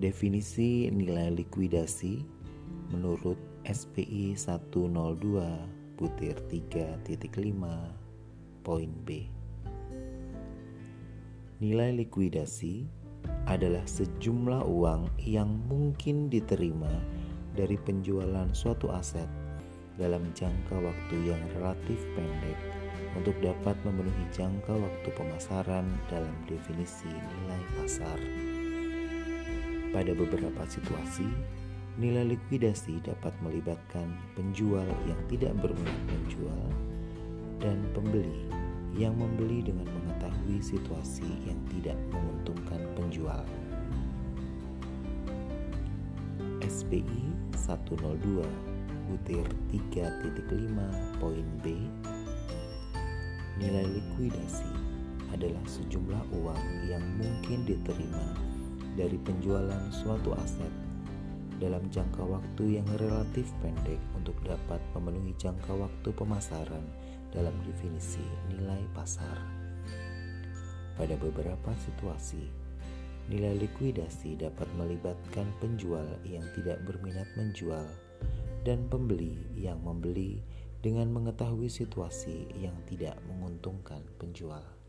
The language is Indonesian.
Definisi nilai likuidasi menurut SPI 102 butir 3.5 poin B. Nilai likuidasi adalah sejumlah uang yang mungkin diterima dari penjualan suatu aset dalam jangka waktu yang relatif pendek untuk dapat memenuhi jangka waktu pemasaran dalam definisi nilai pasar. Pada beberapa situasi, nilai likuidasi dapat melibatkan penjual yang tidak berminat menjual dan pembeli yang membeli dengan mengetahui situasi yang tidak menguntungkan penjual. SPI 102 butir 3.5 poin B Nilai likuidasi adalah sejumlah uang yang mungkin diterima dari penjualan suatu aset dalam jangka waktu yang relatif pendek untuk dapat memenuhi jangka waktu pemasaran dalam definisi nilai pasar. Pada beberapa situasi, nilai likuidasi dapat melibatkan penjual yang tidak berminat menjual dan pembeli yang membeli dengan mengetahui situasi yang tidak menguntungkan penjual.